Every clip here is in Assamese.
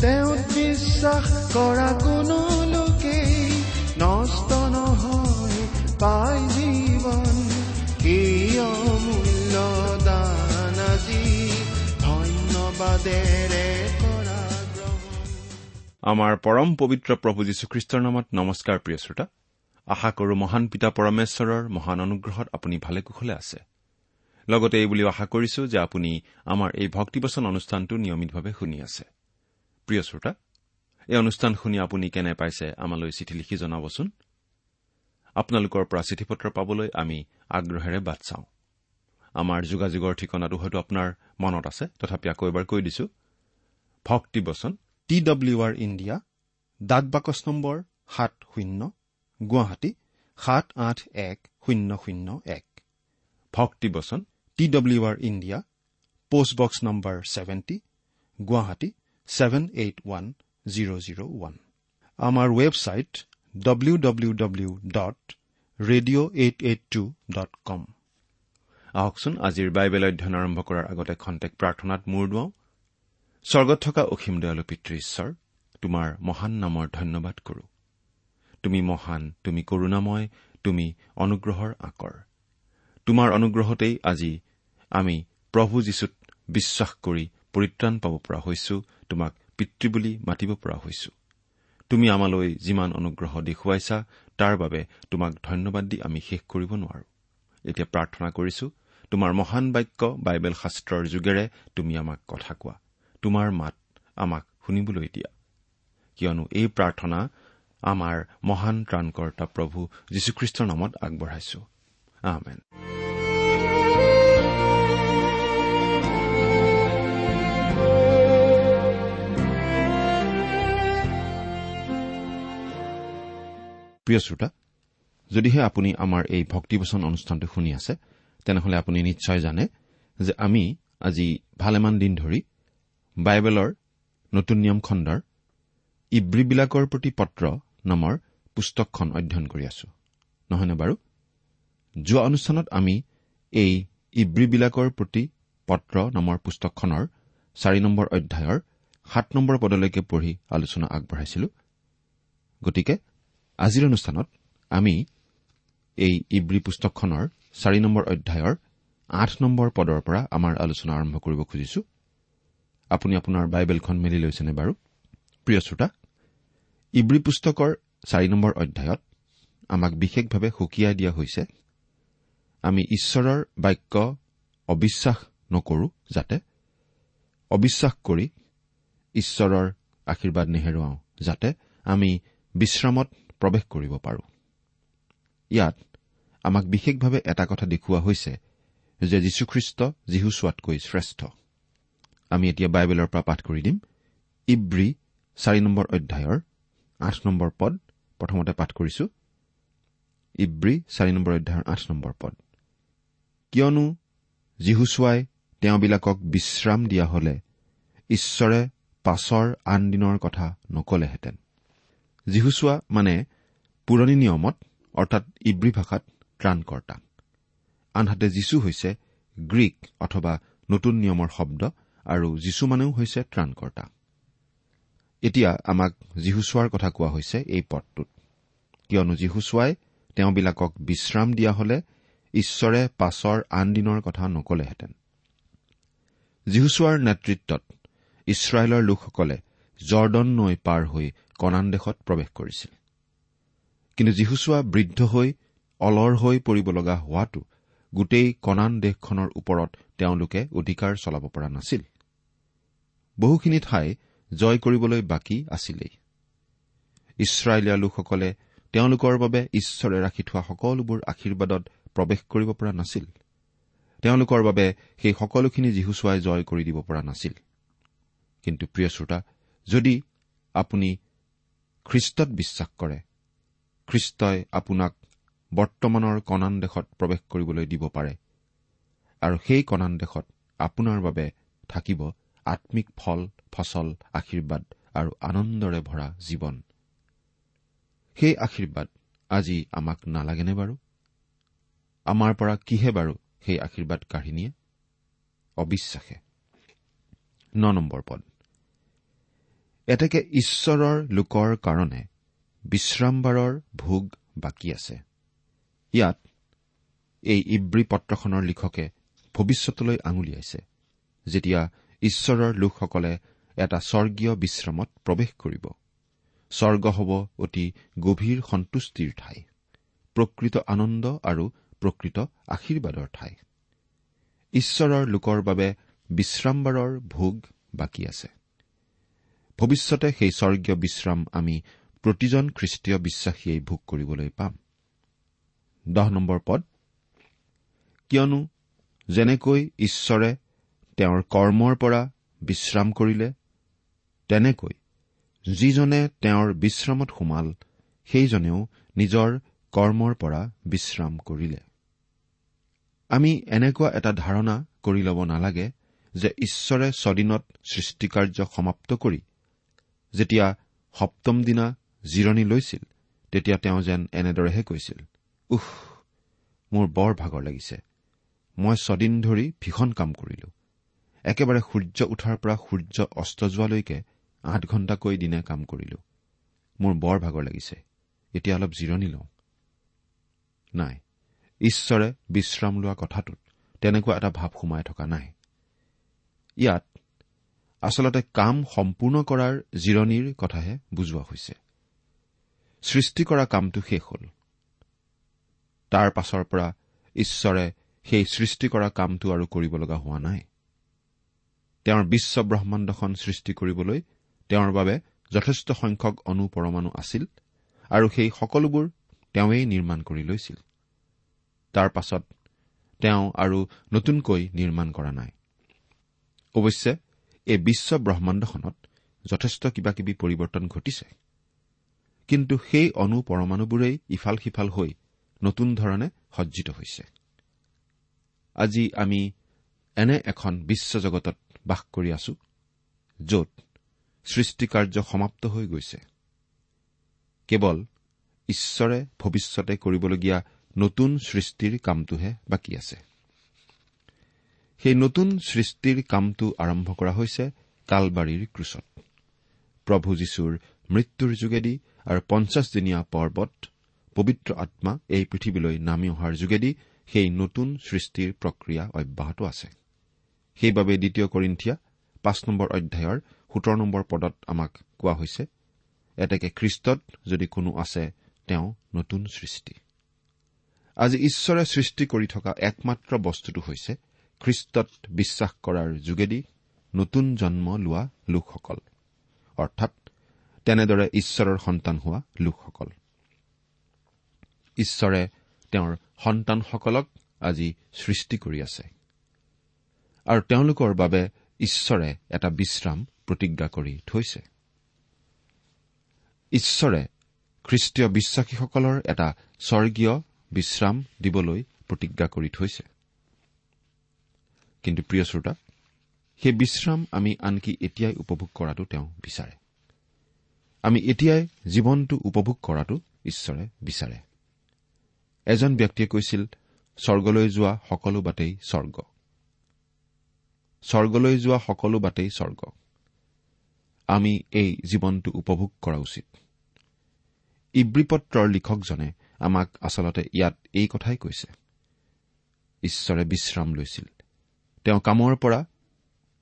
তেওঁত বিশ্বাস কৰা কোনো লোকেই নষ্ট নহয় পাই জীৱন। এই অমূল্য দান আজি ধন্যবাদেৰে আমাৰ পৰম পবিত্ৰ প্ৰভু যীশুখ্ৰীষ্টৰ নামত নমস্কাৰ প্ৰিয় শ্ৰোতা। আশা কৰো মহান পিতা পৰমেশ্বৰৰ মহান অনুগ্ৰহত আপুনি ভালে কুশলে আছে। লগতে এই বুলিও আশা কৰিছো যে আপুনি আমাৰ এই ভক্তিবচন অনুষ্ঠানটো নিয়মিতভাৱে শুনি আছে। প্ৰিয় শ্ৰোতা এই অনুষ্ঠান শুনি আপুনি কেনে পাইছে আমালৈ চিঠি লিখি জনাবচোন? আপোনালোকৰ পৰা চিঠি পত্ৰ পাবলৈ আমি আগ্ৰহেৰে বাট চাওঁ। আমাৰ যোগাযোগৰ ঠিকনাটো হয়তো আপোনাৰ মনত আছে তথাপি আকৌ এবাৰ কৈ দিছো। ভক্তিবচন টি ডব্লিউ আৰ ইণ্ডিয়া ডাক বাকচ নম্বৰ সাত শূন্য গুৱাহাটী সাত আঠ এক শূন্য শূন্য এক। ভক্তিবচন T W R India post box number seventy Guwahati seven eight one zero' zero' one আমাৰ website W W W dot radio' eight eight two dot com আহকচোন আজিৰ বাইবেল অধ্যয়ন আৰম্ভ কৰাৰ আগতে খন্তেক প্ৰাৰ্থনাত মূৰ দুৱাওঁ। স্বৰ্গত থকা অসীম দয়ালু পিতৃ ঈশ্বৰ তোমাৰ মহান নামৰ ধন্যবাদ কৰো। তুমি মহান তুমি কৰুণাময় তুমি অনুগ্ৰহৰ আকৰ। তোমাৰ অনুগ্ৰহতেই আজি আমি প্ৰভু যীশুত বিশ্বাস কৰি পৰিত্ৰাণ পাব পৰা হৈছো তোমাক পিতৃ বুলি মাতিব পৰা হৈছো। তুমি আমালৈ যিমান অনুগ্ৰহ দেখুৱাইছা তাৰ বাবে তোমাক ধন্যবাদ দি আমি শেষ কৰিব নোৱাৰো। এতিয়া প্ৰাৰ্থনা কৰিছো তোমাৰ মহান বাক্য বাইবেল শাস্ত্ৰৰ যোগেৰে তুমি আমাক কথা কোৱা। তোমাৰ মাত আমাক শুনিবলৈ দিয়া। কিয়নো এই প্ৰাৰ্থনা আমাৰ মহান ত্ৰাণকৰ্তা প্ৰভু যীশুখ্ৰীষ্টৰ নামত আগবঢ়াইছো। প্ৰিয় শ্ৰোতা যদিহে আপুনি আমাৰ এই ভক্তিবচন অনুষ্ঠানটো শুনি আছে তেনেহলে আপুনি নিশ্চয় জানে যে আমি আজি ভালেমান দিন ধৰি বাইবেলৰ নতুন নিয়ম খণ্ডৰ ইব্ৰীবিলাকৰ প্ৰতি পত্ৰ নামৰ পুস্তকখন অধ্যয়ন কৰি আছো। নহয়নে বাৰু? যোৱা অনুষ্ঠানত আমি এই ইব্ৰীবিলাকৰ প্ৰতি পত্ৰ নামৰ পুস্তকখনৰ চাৰি নম্বৰ অধ্যায়ৰ সাত নম্বৰ পদলৈকে পঢ়ি আলোচনা আগবঢ়াইছিলো। গতিকে আজিৰ অনুষ্ঠানত আমি এই ইব্ৰী পুস্তকখনৰ চাৰি নম্বৰ অধ্যায়ৰ আঠ নম্বৰ পদৰ পৰা আমাৰ আলোচনা আৰম্ভ কৰিব খুজিছো। আপুনি আপোনাৰ বাইবেলখন মেলি লৈছেনে বাৰু? প্ৰিয় শ্ৰোতা ইব্ৰী পুস্তকৰ চাৰি নম্বৰ অধ্যায়ত আমাক বিশেষভাৱে সুকীয়াই দিয়া হৈছে আমি ঈশ্বৰৰ বাক্য অবিশ্বাস নকৰো যাতে অবিশ্বাস কৰি ঈশ্বৰৰ আশীৰ্বাদ নেহেৰুৱাওঁ যাতে আমি বিশ্ৰামত প্ৰৱেশ কৰিব পাৰো। ইয়াত আমাক বিশেষভাৱে এটা কথা দেখুওৱা হৈছে যে যীশুখ্ৰীষ্ট যীহুচোৱাতকৈ শ্ৰেষ্ঠ। আমি এতিয়া বাইবেলৰ পৰা পাঠ কৰি দিম। ইব্ৰী চাৰি নম্বৰ অধ্যায়ৰ আঠ নম্বৰ পদ প্ৰথমতে পাঠ কৰিছো। ইব্ৰী চাৰি নম্বৰ অধ্যায়ৰ আঠ নম্বৰ পদ। কিয়নো যীহুচুৱাই তেওঁবিলাকক বিশ্ৰাম দিয়া হলে ঈশ্বৰে পাছৰ আন দিনৰ কথা নকলেহেঁতেন। যীহুচোৱা মানে পুৰণি নিয়মত অৰ্থাৎ ইব্ৰী ভাষাত ত্ৰাণকৰ্তা। আনহাতে যীশু হৈছে গ্ৰীক অথবা নতুন নিয়মৰ শব্দ আৰু যীশু মানেও হৈছে ত্ৰাণকৰ্তা। এতিয়া আমাক যীহুচোৱাৰ কথা কোৱা হৈছে এই পদটোত। কিয়নো যীহুচোৱাই তেওঁবিলাকক বিশ্ৰাম দিয়া হলে ঈশ্বৰে পাছৰ আন দিনৰ কথা নকলেহেঁতেন। যীহুচোৱাৰ নেতৃত্বত ইছৰাইলৰ লোকসকলে জৰ্দন নৈ পাৰ হৈ কনান দেশত প্ৰৱেশ কৰিছিল। কিন্তু যীহুচোৱা বৃদ্ধ হৈ অলৰ হৈ পৰিব লগা হোৱাটো গোটেই কনান দেশখনৰ ওপৰত তেওঁলোকে অধিকাৰ চলাব পৰা নাছিল। বহুখিনি ঠাই জয় কৰিবলৈ বাকী আছিলেই। ইছৰাইলীয়া লোকসকলে তেওঁলোকৰ বাবে ঈশ্বৰে ৰাখি থোৱা সকলোবোৰ আশীৰ্বাদত প্ৰৱেশ কৰিব পৰা নাছিল। তেওঁলোকৰ বাবে সেই সকলোখিনি যীহুচুৱাই জয় কৰি দিব পৰা নাছিল। কিন্তু প্ৰিয় শ্ৰোতা যদি আপুনি খ্ৰীষ্টত বিশ্বাস কৰে। খ্ৰীষ্টই আপোনাক বৰ্তমানৰ কণান দেশত প্ৰৱেশ কৰিবলৈ দিব পাৰে। আৰু সেই কণান দেশত আপোনাৰ বাবে থাকিব আম্মিক ফল ফচল আশীৰ্বাদ আৰু আনন্দৰে ভৰা জীৱন। সেই আশীৰ্বাদ আজি আমাক নালাগেনে বাৰু? আমাৰ পৰা কিহে বাৰু সেই আশীৰ্বাদ কাঢ়ি নিয়ে? অবিশ্বাসে। ন নম্বৰ পদ। এতেকে ঈশ্বৰৰ লোকৰ কাৰণে বিশ্ৰামবাৰৰ ভোগ বাকী আছে। ইয়াত এই ইব্ৰী পত্ৰখনৰ লিখকে ভৱিষ্যতলৈ আঙুলিয়াইছে যেতিয়া ঈশ্বৰৰ লোকসকলে এটা স্বৰ্গীয় বিশ্ৰামত প্ৰৱেশ কৰিব। স্বৰ্গ হ'ব অতি গভীৰ সন্তুষ্টিৰ ঠাই প্ৰকৃত আনন্দ আৰু প্ৰকৃত আশীৰ্বাদৰ ঠাই। ঈশ্বৰৰ লোকৰ বাবে বিশ্ৰামবাৰৰ ভোগ বাকী আছে। ভৱিষ্যতে সেই স্বৰ্গীয় বিশ্ৰাম আমি প্ৰতিজন খ্ৰীষ্টীয় বিশ্বাসীয়ে ভোগ কৰিবলৈ পাম। দহ নম্বৰ পদ। কিয়নো যেনেকৈ ঈশ্বৰে তেওঁৰ কৰ্মৰ পৰা বিশ্ৰাম কৰিলে তেনেকৈ যিজনে তেওঁৰ বিশ্ৰামত সোমাল সেইজনেও নিজৰ কৰ্মৰ পৰা বিশ্ৰাম কৰিলে। আমি এনেকুৱা এটা ধাৰণা কৰি ল'ব নালাগে যে ঈশ্বৰে ছদিনত সৃষ্টিকাৰ্য সমাপ্ত কৰি যেতিয়া সপ্তম দিনা জিৰণি লৈছিল তেতিয়া তেওঁ যেন এনেদৰেহে কৈছিল উহ মোৰ বৰ ভাগৰ লাগিছে। মই ছদিন ধৰি ভীষণ কাম কৰিলো। একেবাৰে সূৰ্য উঠাৰ পৰা সূৰ্য অস্ত যোৱালৈকে আঠ ঘণ্টাকৈ দিনে কাম কৰিলো। মোৰ বৰ ভাগৰ লাগিছে। এতিয়া অলপ জিৰণি লওঁ। নাই ঈশ্বৰে বিশ্ৰাম লোৱা কথাটোত তেনেকুৱা এটা ভাৱ সোমাই থকা নাই। ইয়াত আচলতে কাম সম্পূৰ্ণ কৰাৰ জিৰণিৰ কথাহে বুজোৱা হৈছে। সৃষ্টি কৰা কামটো শেষ হ'ল। তাৰ পাছৰ পৰা ঈশ্বৰে সেই সৃষ্টি কৰা কামটো আৰু কৰিব লগা হোৱা নাই। তেওঁৰ বিশ্ব ব্ৰহ্মাণ্ডখন সৃষ্টি কৰিবলৈ তেওঁৰ বাবে যথেষ্ট সংখ্যক অনুপৰমাণু আছিল আৰু সেই সকলোবোৰ তেওঁৱেই নিৰ্মাণ কৰি লৈছিল। তাৰ পাছত তেওঁ আৰু নতুনকৈ নিৰ্মাণ কৰা নাই। অৱশ্যে এই বিশ্ব ব্ৰহ্মাণ্ডখনত যথেষ্ট কিবা কিবি পৰিৱৰ্তন ঘটিছে। কিন্তু সেই অনু পৰমাণুবোৰেই ইফাল সিফাল হৈ নতুন ধৰণে সজ্জিত হৈছে। আজি আমি এনে এখন বিশ্বজগতত বাস কৰি আছো য'ত সৃষ্টিকাৰ্য সমাপ্ত হৈ গৈছে। কেৱল ঈশ্বৰে ভৱিষ্যতে কৰিবলগীয়া নতুন সৃষ্টিৰ কামটোহে বাকী আছে। সেই নতুন সৃষ্টিৰ কামটো আৰম্ভ কৰা হৈছে কালবাৰীৰ ক্ৰুচত। প্ৰভু যীশুৰ মৃত্যুৰ যোগেদি আৰু পঞ্চাছদিনীয়া পৰ্বত পবিত্ৰ আত্মা এই পৃথিৱীলৈ নামি অহাৰ যোগেদি সেই নতুন সৃষ্টিৰ প্ৰক্ৰিয়া অব্যাহত আছে। সেইবাবে দ্বিতীয় কৰিন্ঠিয়া পাঁচ নম্বৰ অধ্যায়ৰ সোতৰ নম্বৰ পদত আমাক কোৱা হৈছে এতেকে খ্ৰীষ্টত যদি কোনো আছে তেওঁ নতুন সৃষ্টি। আজি ঈশ্বৰে সৃষ্টি কৰি থকা একমাত্ৰ বস্তুটো হৈছে খ্ৰীষ্টত বিশ্বাস কৰাৰ যোগেদি নতুন জন্ম লোৱা লোকসকল অৰ্থাৎ তেনেদৰে ঈশ্বৰৰ সন্তান হোৱা লোকসকল। ঈশ্বৰে তেওঁৰ সন্তানসকলক আজি সৃষ্টি কৰি আছে। আৰু তেওঁলোকৰ বাবে ঈশ্বৰে এটা বিশ্ৰাম প্ৰতিজ্ঞা কৰি থৈছে। ঈশ্বৰে খ্ৰীষ্টীয় বিশ্বাসীসকলৰ এটা স্বৰ্গীয় বিশ্ৰাম দিবলৈ প্ৰতিজ্ঞা কৰি থৈছে। কিন্তু প্ৰিয় শ্ৰোতা সেই বিশ্ৰাম আমি আনকি এতিয়াই উপভোগ কৰাটো তেওঁ বিচাৰে। আমি এতিয়াই জীৱনটো উপভোগ কৰাটো ঈশ্বৰে বিচাৰে। এজন ব্যক্তিয়ে কৈছিল স্বৰ্গলৈ যোৱা সকলো বাটেই স্বৰ্গ। স্বৰ্গলৈ যোৱা সকলো বাটেই স্বৰ্গ। আমি এই জীৱনটো উপভোগ কৰা উচিত। ইব্ৰীপত্ৰৰ লিখকজনে আমাক আচলতে ইয়াত এই কথাই কৈছে। ঈশ্বৰে বিশ্ৰাম লৈছিল। তেওঁ কামৰ পৰা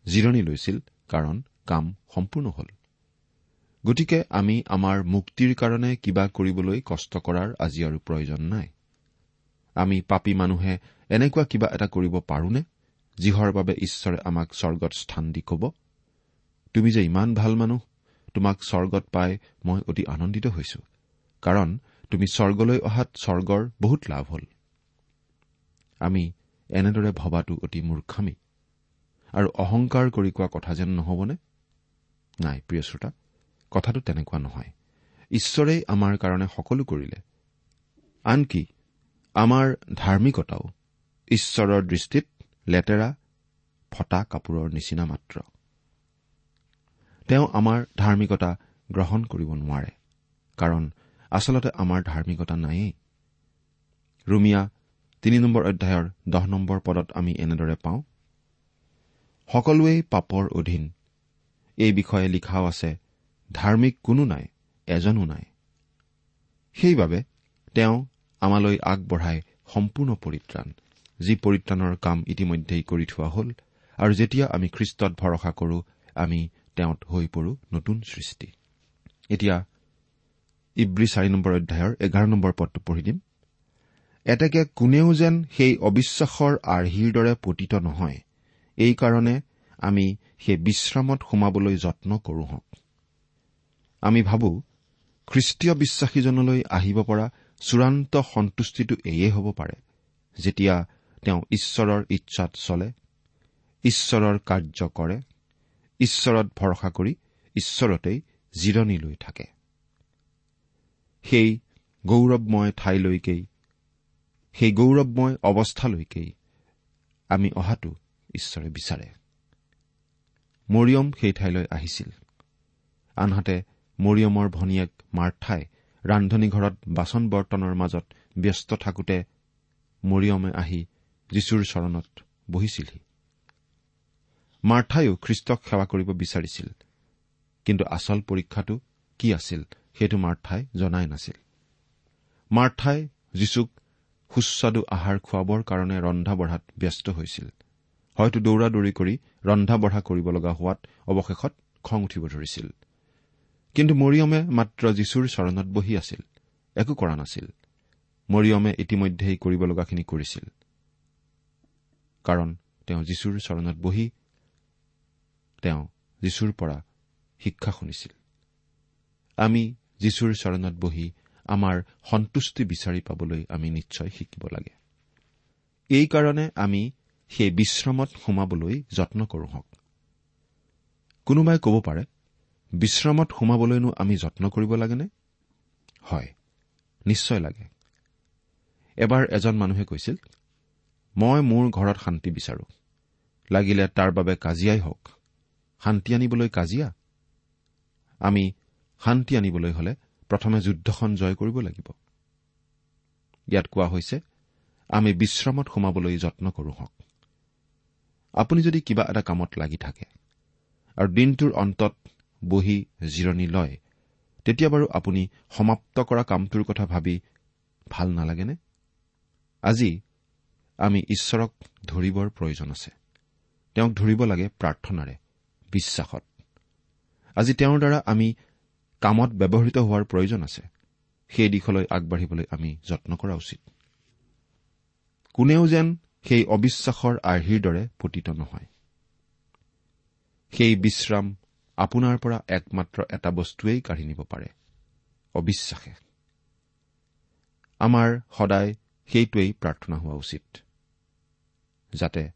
জিৰণি লৈছিল কাৰণ কাম সম্পূৰ্ণ হল। গতিকে আমি আমাৰ মুক্তিৰ কাৰণে কিবা কৰিবলৈ কষ্ট কৰাৰ আজি আৰু প্ৰয়োজন নাই। আমি পাপী মানুহে এনেকুৱা কিবা এটা কৰিব পাৰোনে যিহৰ বাবে ঈশ্বৰে আমাক স্বৰ্গত স্থান দি কব? তুমি যে ইমান ভাল মানুহ তোমাক স্বৰ্গত পাই মই অতি আনন্দিত হৈছো কাৰণ তুমি স্বৰ্গলৈ অহাত স্বৰ্গৰ বহুত লাভ হল। আমি এনেদৰে ভবাটো অতি মূৰ্খামী। আৰু অহংকাৰ কৰি কোৱা কথা যেন নহবনে? নাই প্ৰিয় শ্ৰোতা কথাটো তেনেকুৱা নহয়। ঈশ্বৰেই আমাৰ কাৰণে সকলো কৰিলে। আনকি আমাৰ ধাৰ্মিকতাও ঈশ্বৰৰ দৃষ্টিত লেতেৰা ফটা কাপোৰৰ নিচিনা মাত্ৰ। তেওঁ আমাৰ ধাৰ্মিকতা গ্ৰহণ কৰিব নোৱাৰে। কাৰণ আচলতে আমাৰ ধাৰ্মিকতা নায়েই। ৰুমিয়া তিনি নম্বৰ অধ্যায়ৰ দহ নম্বৰ পদত আমি এনেদৰে পাওঁ। সকলোৱেই পাপৰ অধীন। এই বিষয়ে লিখাও আছে ধাৰ্মিক কোনো নাই এজনো নাই। সেইবাবে তেওঁ আমালৈ আগবঢ়াই সম্পূৰ্ণ পৰিত্ৰাণ যি পৰিত্ৰাণৰ কাম ইতিমধ্যেই কৰি থোৱা হ'ল আৰু যেতিয়া আমি খ্ৰীষ্টত ভৰসা কৰো আমি তেওঁত হৈ পৰো নতুন সৃষ্টি। এতিয়া ইব্ৰী চাৰি নম্বৰ অধ্যায়ৰ এঘাৰ নম্বৰ পদটো পঢ়ি দিম। এতেকে কোনেও যেন সেই অবিশ্বাসৰ আৰ্হিৰ দৰে পতিত নহয়। এইকাৰণে আমি সেই বিশ্ৰামত সোমাবলৈ যত্ন কৰো হওক। আমি ভাবো খ্ৰীষ্টীয় বিশ্বাসীজনলৈ আহিব পৰা চূড়ান্ত সন্তুষ্টিটো এয়ে হ'ব পাৰে যেতিয়া তেওঁ ঈশ্বৰৰ ইচ্ছাত চলে ঈশ্বৰৰ কাৰ্য কৰে ঈশ্বৰত ভৰসা কৰি ঈশ্বৰতেই জিৰণি লৈ থাকে। সেই গৌৰৱময় ঠাইলৈকেই সেই গৌৰৱময় অৱস্থালৈকেই আমি অহাটো ঈশ্বৰে বিচাৰে। মৰিয়ম সেই ঠাইলৈ আহিছিল। আনহাতে মৰিয়মৰ ভনীয়েক মাৰ্থাই ৰান্ধনীঘৰত বাচন বৰ্তনৰ মাজত ব্যস্ত থাকোতে মৰিয়মে আহি যীশুৰ চৰণত বহিছিলহি। মাৰ্থাইও খ্ৰীষ্টক সেৱা কৰিব বিচাৰিছিল কিন্তু আচল পৰীক্ষাটো কি আছিল সেইটো মাৰ্থাই জনাই নাছিল। মাৰ্থাই যীশুক সুস্বাদু আহাৰ খুৱাবৰ কাৰণে ৰন্ধা বঢ়াত ব্যস্ত হৈছিল। হয়তো দৌৰা দৌৰি কৰি ৰন্ধা বঢ়া কৰিব লগা হোৱাত অৱশেষত খং উঠিব ধৰিছিল। কিন্তু মৰিয়মে মাত্ৰ যীশুৰ চৰণত বহি আছিল একো কৰা নাছিল। মৰিয়মে ইতিমধ্যেই কৰিব লগাখিনি কৰিছিল। কাৰণ তেওঁ যীশুৰ চৰণত বহি তেওঁ যীশুৰ পৰা শিক্ষা শুনিছিল। আমি যীশুৰ চৰণত বহি আমাৰ সন্তুষ্টি বিচাৰি পাবলৈ আমি নিশ্চয় শিকিব লাগে। এইকাৰণে আমি সেই বিশ্ৰামত সোমাবলৈ যত্ন কৰো হওক। কোনোবাই ক'ব পাৰে বিশ্ৰামত সোমাবলৈনো আমি যত্ন কৰিব লাগেনে? হয় নিশ্চয় লাগে। এবাৰ এজন মানুহে কৈছিল মই মোৰ ঘৰত শান্তি বিচাৰো। লাগিলে তাৰ বাবে কাজিয়াই হওক। শান্তি আনিবলৈ কাজিয়া? আমি শান্তি আনিবলৈ হলে প্ৰথমে যুদ্ধখন জয় কৰিব লাগিব। ইয়াত কোৱা হৈছে আমি বিশ্ৰামত সোমাবলৈ যত্ন কৰো হওক। আপুনি যদি কিবা এটা কামত লাগি থাকে আৰু দিনটোৰ অন্তত বহি জিৰণি লয় তেতিয়া বাৰু আপুনি সমাপ্ত কৰা কামটোৰ কথা ভাবি ভাল নালাগেনে? আজি আমি ঈশ্বৰক ধৰিবৰ প্ৰয়োজন আছে। তেওঁক ধৰিব লাগে প্ৰাৰ্থনাৰে বিশ্বাসত। আজি তেওঁৰ দ্বাৰা আমি কামত ব্যৱহৃত হোৱাৰ প্ৰয়োজন আছে। সেই দিশলৈ আগবাঢ়িবলৈ আমি যত্ন কৰা উচিত। কোনেও যেন সেই অবিশ্বাসৰ আৰ্হিৰ দৰে পতিত নহয়। সেই বিশ্ৰাম আপোনাৰ পৰা একমাত্ৰ এটা বস্তুৱেই কাঢ়ি নিব পাৰে। অবিশ্বাসে। আমাৰ সদায় সেইটোৱেই প্ৰাৰ্থনা হোৱা উচিত। যাতে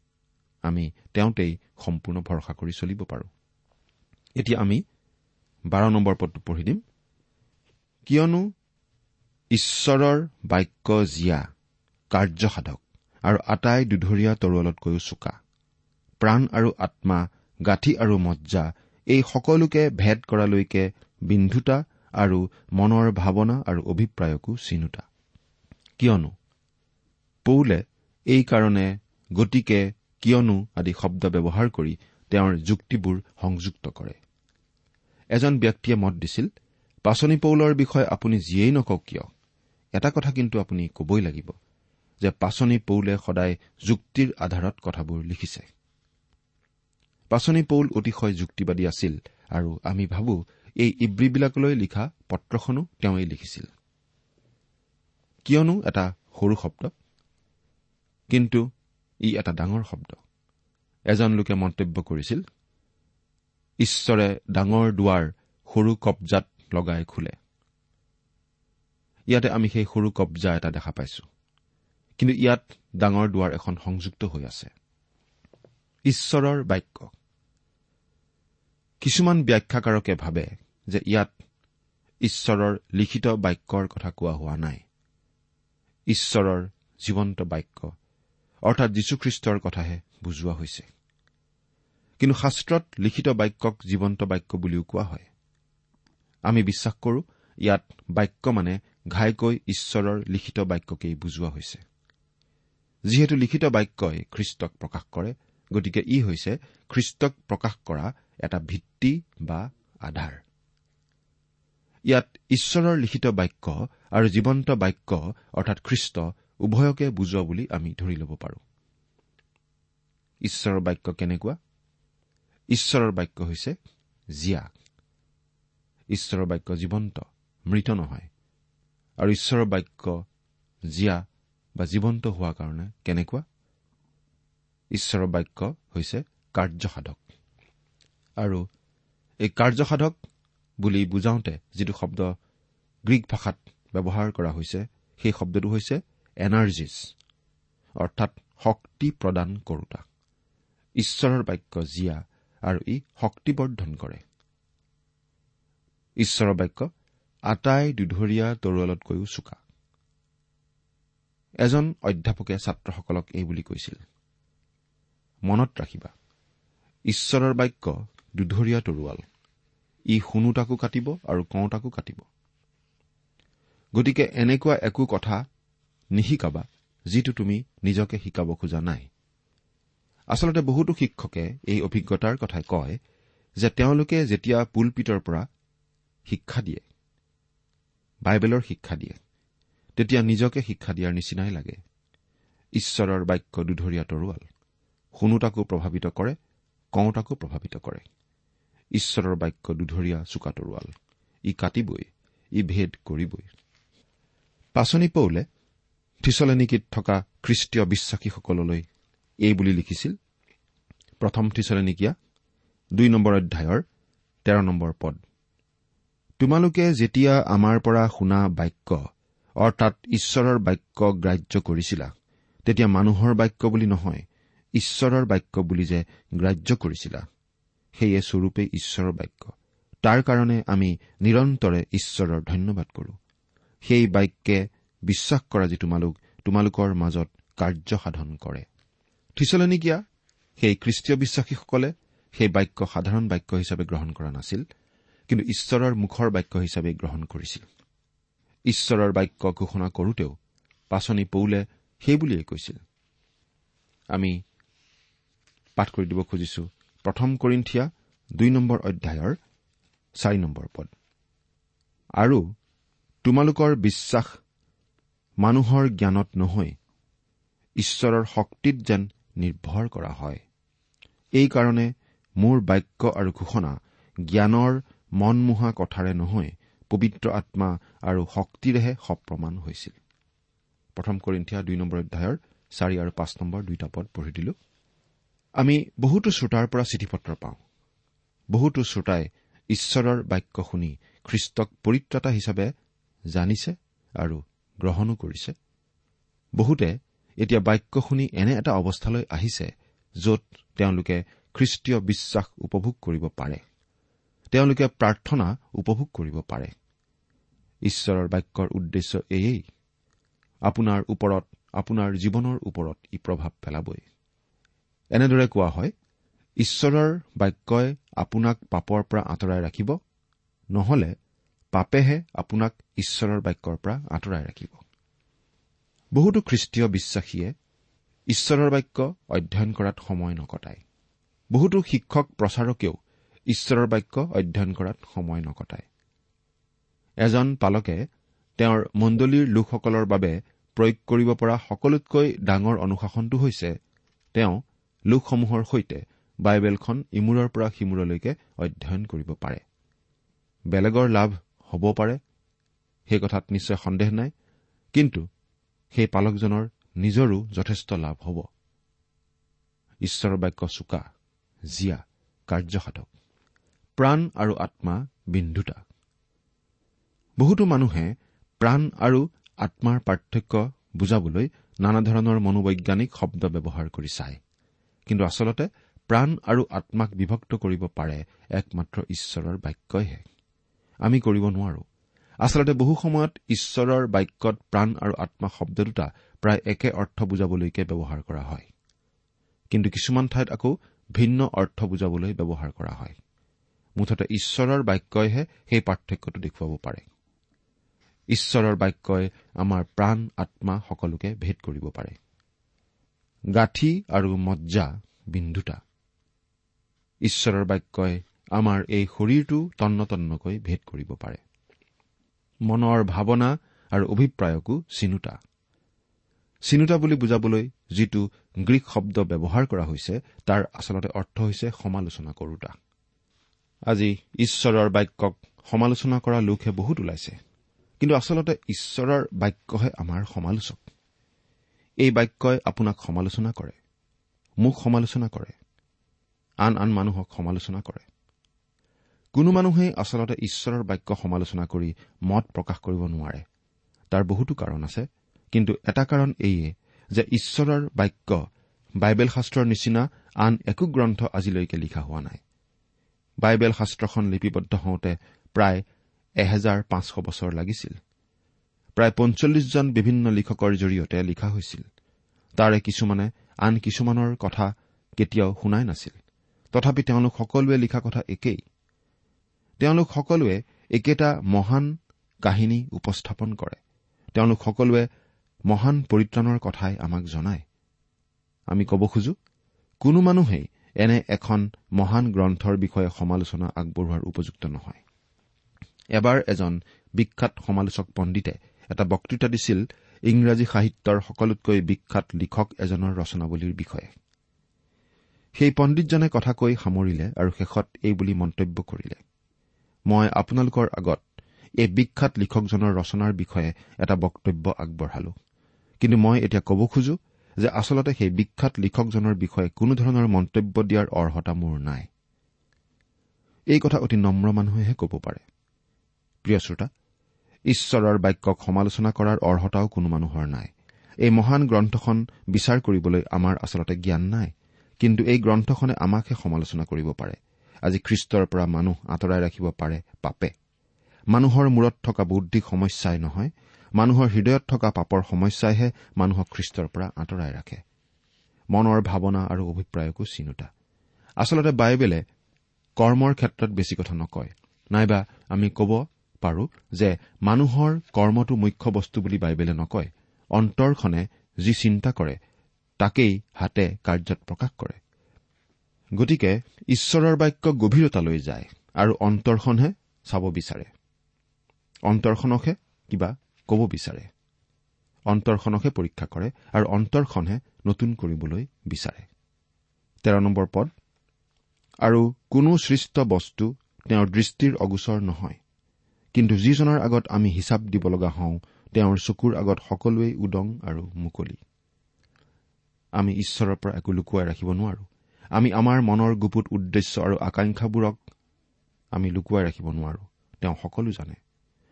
আমি তেওঁতেই সম্পূৰ্ণ ভৰসা কৰি চলিব পাৰোঁ। এতিয়া আমি বাৰ নম্বৰ পদটো পঢ়ি দিম। কিয়নো ঈশ্বৰৰ বাক্য জীয়া কাৰ্যসাধক আৰু আটাই দুধৰীয়া তৰোৱালতকৈও চোকা। প্ৰাণ আৰু আত্মা গাঁঠি আৰু মজ্জা এই সকলোকে ভেদ কৰালৈকে বিন্ধুতা আৰু মনৰ ভাৱনা আৰু অভিপ্ৰায়কো চিনোতা। কিয়নো পৌলে এইকাৰণে গতিকে কিয়নো আদি শব্দ ব্যৱহাৰ কৰি তেওঁৰ যুক্তিবোৰ সংযুক্ত কৰে। এজন ব্যক্তিয়ে মত দিছিল পাচনি পৌলৰ বিষয়ে আপুনি যিয়েই নকওক কিয় এটা কথা কিন্তু আপুনি কবই লাগিব যে পাচনি পৌলে সদায় যুক্তিৰ আধাৰত কথাবোৰ লিখিছে। পাচনি পৌল অতিশয় যুক্তিবাদী আছিল আৰু আমি ভাবো এই ইব্ৰীবিলাকলৈ লিখা পত্ৰখনো তেওঁই লিখিছিল। কিয়নো এটা সৰু শব্দ? কিন্তু ই এটা ডাঙৰ শব্দ। এজন লোকে মন্তব্য কৰিছিল ঈশ্বৰে ডাঙৰ দুৱাৰ সৰু কব্জাত লগাই খোলে। ইয়াতে আমি সেই সৰু কব্জা এটা দেখা পাইছো। কিন্তু ইয়াত ডাঙৰ দুৱাৰ এখন সংযুক্ত হৈ আছে। ঈশ্বৰৰ বাক্য। কিছুমান ব্যাখ্যাকাৰকে ভাবে যে ইয়াত ঈশ্বৰৰ লিখিত বাক্যৰ কথা কোৱা হোৱা নাই। ঈশ্বৰৰ জীৱন্ত বাক্য অৰ্থাৎ যীশুখ্ৰীষ্টৰ কথাহে বুজোৱা হৈছে। কিন্তু শাস্ত্ৰত লিখিত বাক্যক জীৱন্ত বাক্য বুলিও কোৱা হয়। আমি বিশ্বাস কৰো ইয়াত বাক্য মানে ঘাইকৈ ঈশ্বৰৰ লিখিত বাক্যকেই বুজোৱা হৈছে। যিহেতু লিখিত বাক্যই খ্ৰীষ্টক প্ৰকাশ কৰে গতিকে ই হৈছে খ্ৰীষ্টক প্ৰকাশ কৰা এটা ভিত্তি বা আধাৰ। ইয়াত ঈশ্বৰৰ লিখিত বাক্য আৰু জীৱন্ত বাক্য অৰ্থাৎ খ্ৰীষ্ট উভয়কে বুজোৱা বুলি আমি ধৰি ল'ব পাৰো। ঈশ্বৰৰ বাক্য কেনেকুৱা? ঈশ্বৰৰ বাক্য হৈছে জীয়া। ঈশ্বৰৰ বাক্য জীৱন্ত মৃত নহয়। আৰু ঈশ্বৰৰ বাক্য জীয়া বা জীৱন্ত হোৱাৰ কাৰণে কেনেকুৱা? ঈশ্বৰৰ বাক্য হৈছে কাৰ্যসাধক। আৰু এই কাৰ্যসাধক বুলি বুজাওঁতে যিটো শব্দ গ্ৰীক ভাষাত ব্যৱহাৰ কৰা হৈছে সেই শব্দটো হৈছে এনাৰ্জিছ অৰ্থাৎ শক্তি প্ৰদান কৰোতা। ঈশ্বৰৰ বাক্য জীয়া আৰু ই শক্তিবৰ্ধন কৰে। ঈশ্বৰৰ বাক্য আটাই দুধৰীয়া তৰোৱালতকৈও চোকা। এজন অধ্যাপকে ছাত্ৰসকলক এই বুলি কৈছিল মনত ৰাখিবা ঈশ্বৰৰ বাক্য দুধৰীয়া তৰোৱাল ই শুনোতাকো কাটিব আৰু কওঁতাকো কাটিব। গতিকে এনেকুৱা একো কথা নিশিকাবা যিটো তুমি নিজকে শিকাব খোজা নাই। আচলতে বহুতো শিক্ষকে এই অভিজ্ঞতাৰ কথাই কয় যে তেওঁলোকে যেতিয়া পুলপিতৰ পৰা শিক্ষা দিয়ে বাইবেলৰ শিক্ষা দিয়ে তেতিয়া নিজকে শিক্ষা দিয়াৰ নিচিনাই লাগে। ঈশ্বৰৰ বাক্য দুধৰীয়া তৰোৱাল শুনোতাকো প্ৰভাৱিত কৰে কওঁতাকো প্ৰভাৱিত কৰে। ঈশ্বৰৰ বাক্য দুধৰীয়া চোকা তৰোৱাল ই কাটিবই ই ভেদ কৰিবই। পাচনি পৌলে থিচলেনিকিত থকা খ্ৰীষ্টীয় বিশ্বাসীসকললৈ এই বুলি লিখিছিল। প্ৰথম থিচলেনিকীয়া দুই নম্বৰ অধ্যায়ৰ তেৰ নম্বৰ পদ। তোমালোকে যেতিয়া আমাৰ পৰা শুনা বাক্য অৰ্থাৎ ঈশ্বৰৰ বাক্য গ্ৰাহ্য কৰিছিলা তেতিয়া মানুহৰ বাক্য বুলি নহয় ঈশ্বৰৰ বাক্য বুলি যে গ্ৰাহ্য কৰিছিলা সেয়ে স্বৰূপে ঈশ্বৰৰ বাক্য। তাৰ কাৰণে আমি নিৰন্তৰে ঈশ্বৰৰ ধন্যবাদ কৰো। সেই বাক্যে বিশ্বাস কৰা যি তোমালোক তোমালোকৰ মাজত কাৰ্যসাধন কৰে। থিচলনিকীয়া সেই খ্ৰীষ্টীয় বিশ্বাসীসকলে সেই বাক্য সাধাৰণ বাক্য হিচাপে গ্ৰহণ কৰা নাছিল কিন্তু ঈশ্বৰৰ মুখৰ বাক্য হিচাপে গ্ৰহণ কৰিছিল। ঈশ্বৰৰ বাক্য ঘোষণা কৰোতেও পাচনি পৌলে সেই বুলিয়েই কৈছিল। আমি পাঠ কৰি দিব খুজিছো প্ৰথম কৰিন্ঠিয়া দুই নম্বৰ অধ্যায়ৰ চাৰি নম্বৰ পদ। আৰু তোমালোকৰ বিশ্বাস মানুহৰ জ্ঞানত নহয় ঈশ্বৰৰ শক্তিত যেন নিৰ্ভৰ কৰা হয়। এইকাৰণে মোৰ বাক্য আৰু ঘোষণা জ্ঞানৰ মনমোহা কথাৰে নহয় পবিত্ৰ আত্মা আৰু শক্তিৰেহে সপ্ৰমাণ হৈছিল। প্ৰথম কৰিন্ঠিয়া দুই নম্বৰ অধ্যায়ৰ চাৰি আৰু পাঁচ নম্বৰ দুইটা পদ পঢ়ি দিলো। আমি বহুতো শ্ৰোতাৰ পৰা চিঠি পত্ৰ পাওঁ। বহুতো শ্ৰোতাই ঈশ্বৰৰ বাক্য শুনি খ্ৰীষ্টক পৰিত্ৰতা হিচাপে জানিছে আৰু গ্ৰহণো কৰিছে। বহুতে এতিয়া বাক্য শুনি এনে এটা অৱস্থালৈ আহিছে য'ত তেওঁলোকে খ্ৰীষ্টীয় বিশ্বাস উপভোগ কৰিব পাৰে। তেওঁলোকে প্ৰাৰ্থনা উপভোগ কৰিব পাৰে। ঈশ্বৰৰ বাক্যৰ উদ্দেশ্য এয়েই আপোনাৰ ওপৰত আপোনাৰ জীৱনৰ ওপৰত ই প্ৰভাৱ পেলাবই। এনেদৰে কোৱা হয় ঈশ্বৰৰ বাক্যই আপোনাক পাপৰ পৰা আঁতৰাই ৰাখিব নহলে পাপেহে আপোনাক ঈশ্বৰৰ বাক্যৰ পৰা আঁতৰাই ৰাখিব। বহুতো খ্ৰীষ্টীয় বিশ্বাসীয়ে ঈশ্বৰৰ বাক্য অধ্যয়ন কৰাত সময় নকটায়। বহুতো শিক্ষক প্ৰচাৰকেও ঈশ্বৰৰ বাক্য অধ্যয়ন কৰাত সময় নকটায়। এজন পালকে তেওঁৰ মণ্ডলীৰ লোকসকলৰ বাবে প্ৰয়োগ কৰিব পৰা সকলোতকৈ ডাঙৰ অনুশাসনটো হৈছে তেওঁ লোকসমূহৰ সৈতে বাইবেলখন ইমূৰৰ পৰা সিমূৰলৈকে অধ্যয়ন কৰিব পাৰে। বেলেগৰ লাভ হ'ব পাৰে সেই কথাত নিশ্চয় সন্দেহ নাই কিন্তু সেই পালকজনৰ নিজৰো যথেষ্ট লাভ হ'ব। ঈশ্বৰৰ বাক্য চোকা জীয়া কাৰ্যসাধক। প্ৰাণ আৰু আত্মা বিন্ধুতা বহুতো মানুহে প্ৰাণ আৰু আত্মাৰ পাৰ্থক্য বুজাবলৈ নানা ধৰণৰ মনোবৈজ্ঞানিক শব্দ ব্যৱহাৰ কৰি চায়। কিন্তু আচলতে প্ৰাণ আৰু আত্মাক বিভক্ত কৰিব পাৰে একমাত্ৰ ঈশ্বৰৰ বাক্যইহে। আমি কৰিব নোৱাৰো। আচলতে বহু সময়ত ঈশ্বৰৰ বাক্যত প্ৰাণ আৰু আত্মা শব্দ দুটা প্ৰায় একে অৰ্থ বুজাবলৈকে ব্যৱহাৰ কৰা হয়। কিন্তু কিছুমান ঠাইত আকৌ ভিন্ন অৰ্থ বুজাবলৈ ব্যৱহাৰ কৰা হয়। মুঠতে ঈশ্বৰৰ বাক্যইহে সেই পাৰ্থক্যটো দেখুৱাব পাৰে। ঈশ্বৰৰ বাক্যই আমাৰ প্ৰাণ আত্মা সকলোকে ভেদ কৰিব পাৰে। গাঁঠি আৰু মজ্জা বিন্ধুতা ঈশ্বৰৰ বাক্যই আমাৰ এই শৰীৰটো তন্ন তন্নকৈ ভেদ কৰিব পাৰে। মনৰ ভাৱনা আৰু অভিপ্ৰায়কো চিনোতা। চিনোতা বুলি বুজাবলৈ যিটো গ্ৰীক শব্দ ব্যৱহাৰ কৰা হৈছে তাৰ আচলতে অৰ্থ হৈছে সমালোচনা কৰোতা। আজি ঈশ্বৰৰ বাক্যক সমালোচনা কৰা লোকহে বহুত ওলাইছে কিন্তু আচলতে ঈশ্বৰৰ বাক্যহে আমাৰ সমালোচক। এই বাক্যই আপোনাক সমালোচনা কৰে মোক সমালোচনা কৰে আন আন মানুহক সমালোচনা কৰে। কোনো মানুহেই আচলতে ঈশ্বৰৰ বাক্য সমালোচনা কৰি মত প্ৰকাশ কৰিব নোৱাৰে। তাৰ বহুতো কাৰণ আছে কিন্তু এটা কাৰণ এইয়ে যে ঈশ্বৰৰ বাক্য বাইবেল শাস্ত্ৰৰ নিচিনা আন একো গ্ৰন্থ আজিলৈকে লিখা হোৱা নাই। বাইবেল শাস্ত্ৰখন লিপিবদ্ধ হওঁতে প্ৰায় এহেজাৰ পাঁচশ বছৰ লাগিছিল। প্ৰায় পঞ্চল্লিছজন বিভিন্ন লিখকৰ জৰিয়তে লিখা হৈছিল। তাৰে কিছুমানে আন কিছুমানৰ কথা কেতিয়াও শুনাই নাছিল। তথাপি তেওঁলোক সকলোৱে লিখা কথা একেই। তেওঁলোক সকলোৱে একেটা মহান কাহিনী উপস্থাপন কৰে। তেওঁলোক সকলোৱে মহান পৰিত্ৰাণৰ কথাই আমাক জনায়। আমি ক'ব খোজো কোনো মানুহেই এনে এখন মহান গ্ৰন্থৰ বিষয়ে সমালোচনা আগবঢ়োৱাৰ উপযুক্ত নহয়। এবাৰ এজন বিখ্যাত সমালোচক পণ্ডিতে এটা বক্তৃতা দিছিল ইংৰাজী সাহিত্যৰ সকলোতকৈ বিখ্যাত লিখক এজনৰ ৰচনাৱলীৰ বিষয়ে। সেই পণ্ডিতজনে কথা কৈ সামৰিলে আৰু শেষত এই বুলি মন্তব্য কৰিলে। মই আপোনালোকৰ আগত এই বিখ্যাত লিখকজনৰ ৰচনাৰ বিষয়ে এটা বক্তব্য আগবঢ়ালো। কিন্তু মই এতিয়া ক'ব খোজো যে আচলতে সেই বিখ্যাত লিখকজনৰ বিষয়ে কোনোধৰণৰ মন্তব্য দিয়াৰ অৰ্হতা মোৰ নাই। এই কথা অতি নম্ৰ মানুহেহে ক'ব পাৰে। প্ৰিয় শ্ৰোতা ঈশ্বৰৰ বাক্যক সমালোচনা কৰাৰ অৰ্হতাও কোনো মানুহৰ নাই। এই মহান গ্ৰন্থখন বিচাৰ কৰিবলৈ আমাৰ আচলতে জ্ঞান নাই। কিন্তু এই গ্ৰন্থখনে আমাকহে সমালোচনা কৰিব পাৰে। আজি খ্ৰীষ্টৰ পৰা মানুহ আঁতৰাই ৰাখিব পাৰে পাপে। মানুহৰ মূৰত থকা বৌদ্ধিক সমস্যাই নহয় মানুহৰ হৃদয়ত থকা পাপৰ সমস্যাইহে মানুহক খ্ৰীষ্টৰ পৰা আঁতৰাই ৰাখে। মনৰ ভাৱনা আৰু অভিপ্ৰায়কো চিনোতা। আচলতে বাইবেলে কৰ্মৰ ক্ষেত্ৰত বেছি কথা নকয়। নাইবা আমি ক'ব পাৰো যে মানুহৰ কৰ্মটো মুখ্য বস্তু বুলি বাইবেলে নকয়। অন্তৰখনে যি চিন্তা কৰে তাকেই হাতে কাৰ্যত প্ৰকাশ কৰে। গতিকে ঈশ্বৰৰ বাক্য গভীৰতালৈ যায় আৰু অন্তৰখনহে চাব বিচাৰে। অন্তৰখনকহে কিবা ক'ব বিচাৰে। অন্তৰখনকহে পৰীক্ষা কৰে আৰু অন্তৰখনহে নতুন কৰিবলৈ বিচাৰে। তেৰ নম্বৰ পদ। আৰু কোনো সৃষ্ট বস্তু তেওঁৰ দৃষ্টিৰ অগোচৰ নহয়। কিন্তু যিজনৰ আগত আমি হিচাপ দিব লগা হওঁ তেওঁৰ চকুৰ আগত সকলোৱেই উদং আৰু মুকলি। আমি ঈশ্বৰৰ পৰা একো লুকুৱাই ৰাখিব নোৱাৰো। আমি আমাৰ মনৰ গুপুত উদ্দেশ্য আৰু আকাংক্ষাবোৰক আমি লুকুৱাই ৰাখিব নোৱাৰো। তেওঁ সকলো জানে।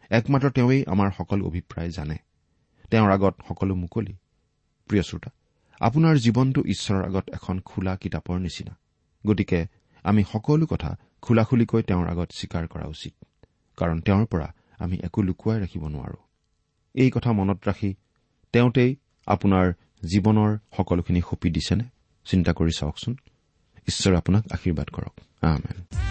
একমাত্ৰ তেওঁই আমাৰ সকলো অভিপ্ৰায় জানে। তেওঁৰ আগত সকলো মুকলি। প্ৰিয় শ্ৰোতা আপোনাৰ জীৱনটো ঈশ্বৰৰ আগত এখন খোলা কিতাপৰ নিচিনা। গতিকে আমি সকলো কথা খোলা খুলিকৈ তেওঁৰ আগত স্বীকাৰ কৰা উচিত। কাৰণ তেওঁৰ পৰা আমি একো লুকুৱাই ৰাখিব নোৱাৰো। এই কথা মনত ৰাখি তেওঁতেই আপোনাৰ জীৱনৰ সকলোখিনি সঁপি দিছেনে? চিন্তা কৰি চাওকচোন। ঈশ্বৰে আপোনাক আশীৰ্বাদ কৰক। আমেন।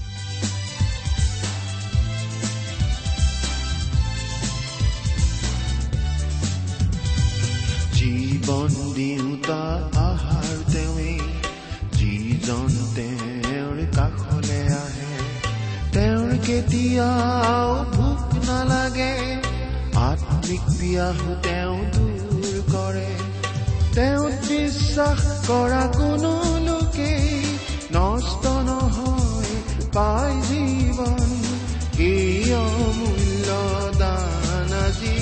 জীৱন দিওঁতা আহাৰ তেওঁৱেই যিজন তেওঁৰ কাষলে আহে তেওঁৰ কেতিয়াও ভোক নালাগে। আত্মিক পিয়াহো তেওঁ দূৰ কৰে। তেওঁ বিশ্বাস কৰা কোনো লোকেই নষ্ট নহয় পাই জীৱন। এই অমূল্য দান আজি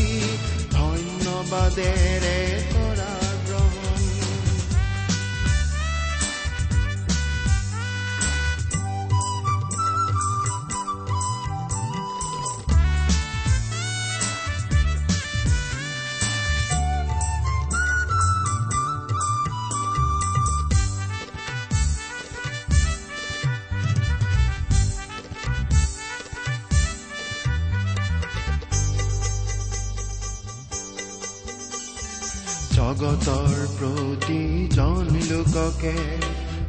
ধন্যবাদেৰে জগতৰ প্ৰতিজন লোককে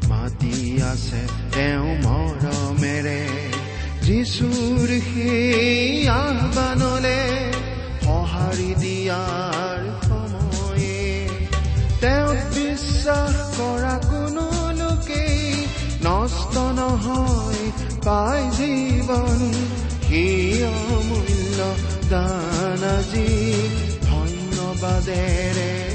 মাতি আছে তেওঁ মৰমেৰে। যিচুৰ সেই আহ্বানলে সঁহাৰি দিয়াৰ সময়ে তেওঁ বিশ্বাস কৰা কোনো লোকেই নষ্ট নহয় পাই জীৱন। সেই অমূল্য দান আজি ধন্যবাদেৰে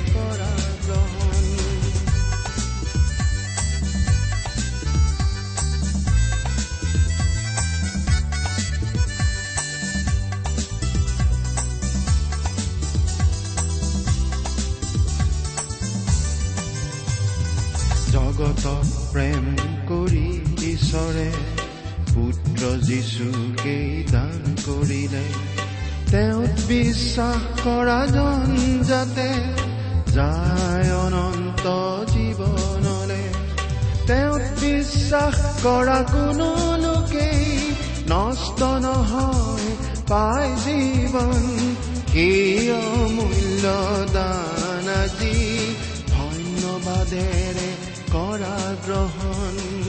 জগতক প্ৰেম কৰি ঈশ্বৰে পুত্ৰ যিচুকেই দান কৰিলে। তেওঁত বিশ্বাস কৰা জন যাতে যায় অনন্ত জীৱনলে। তেওঁত বিশ্বাস কৰা কোনো লোকেই নষ্ট নহয় পাই জীৱন। সেই অমূল্য দান আজি ধন্যবাদেৰে কৰা গ্ৰহণ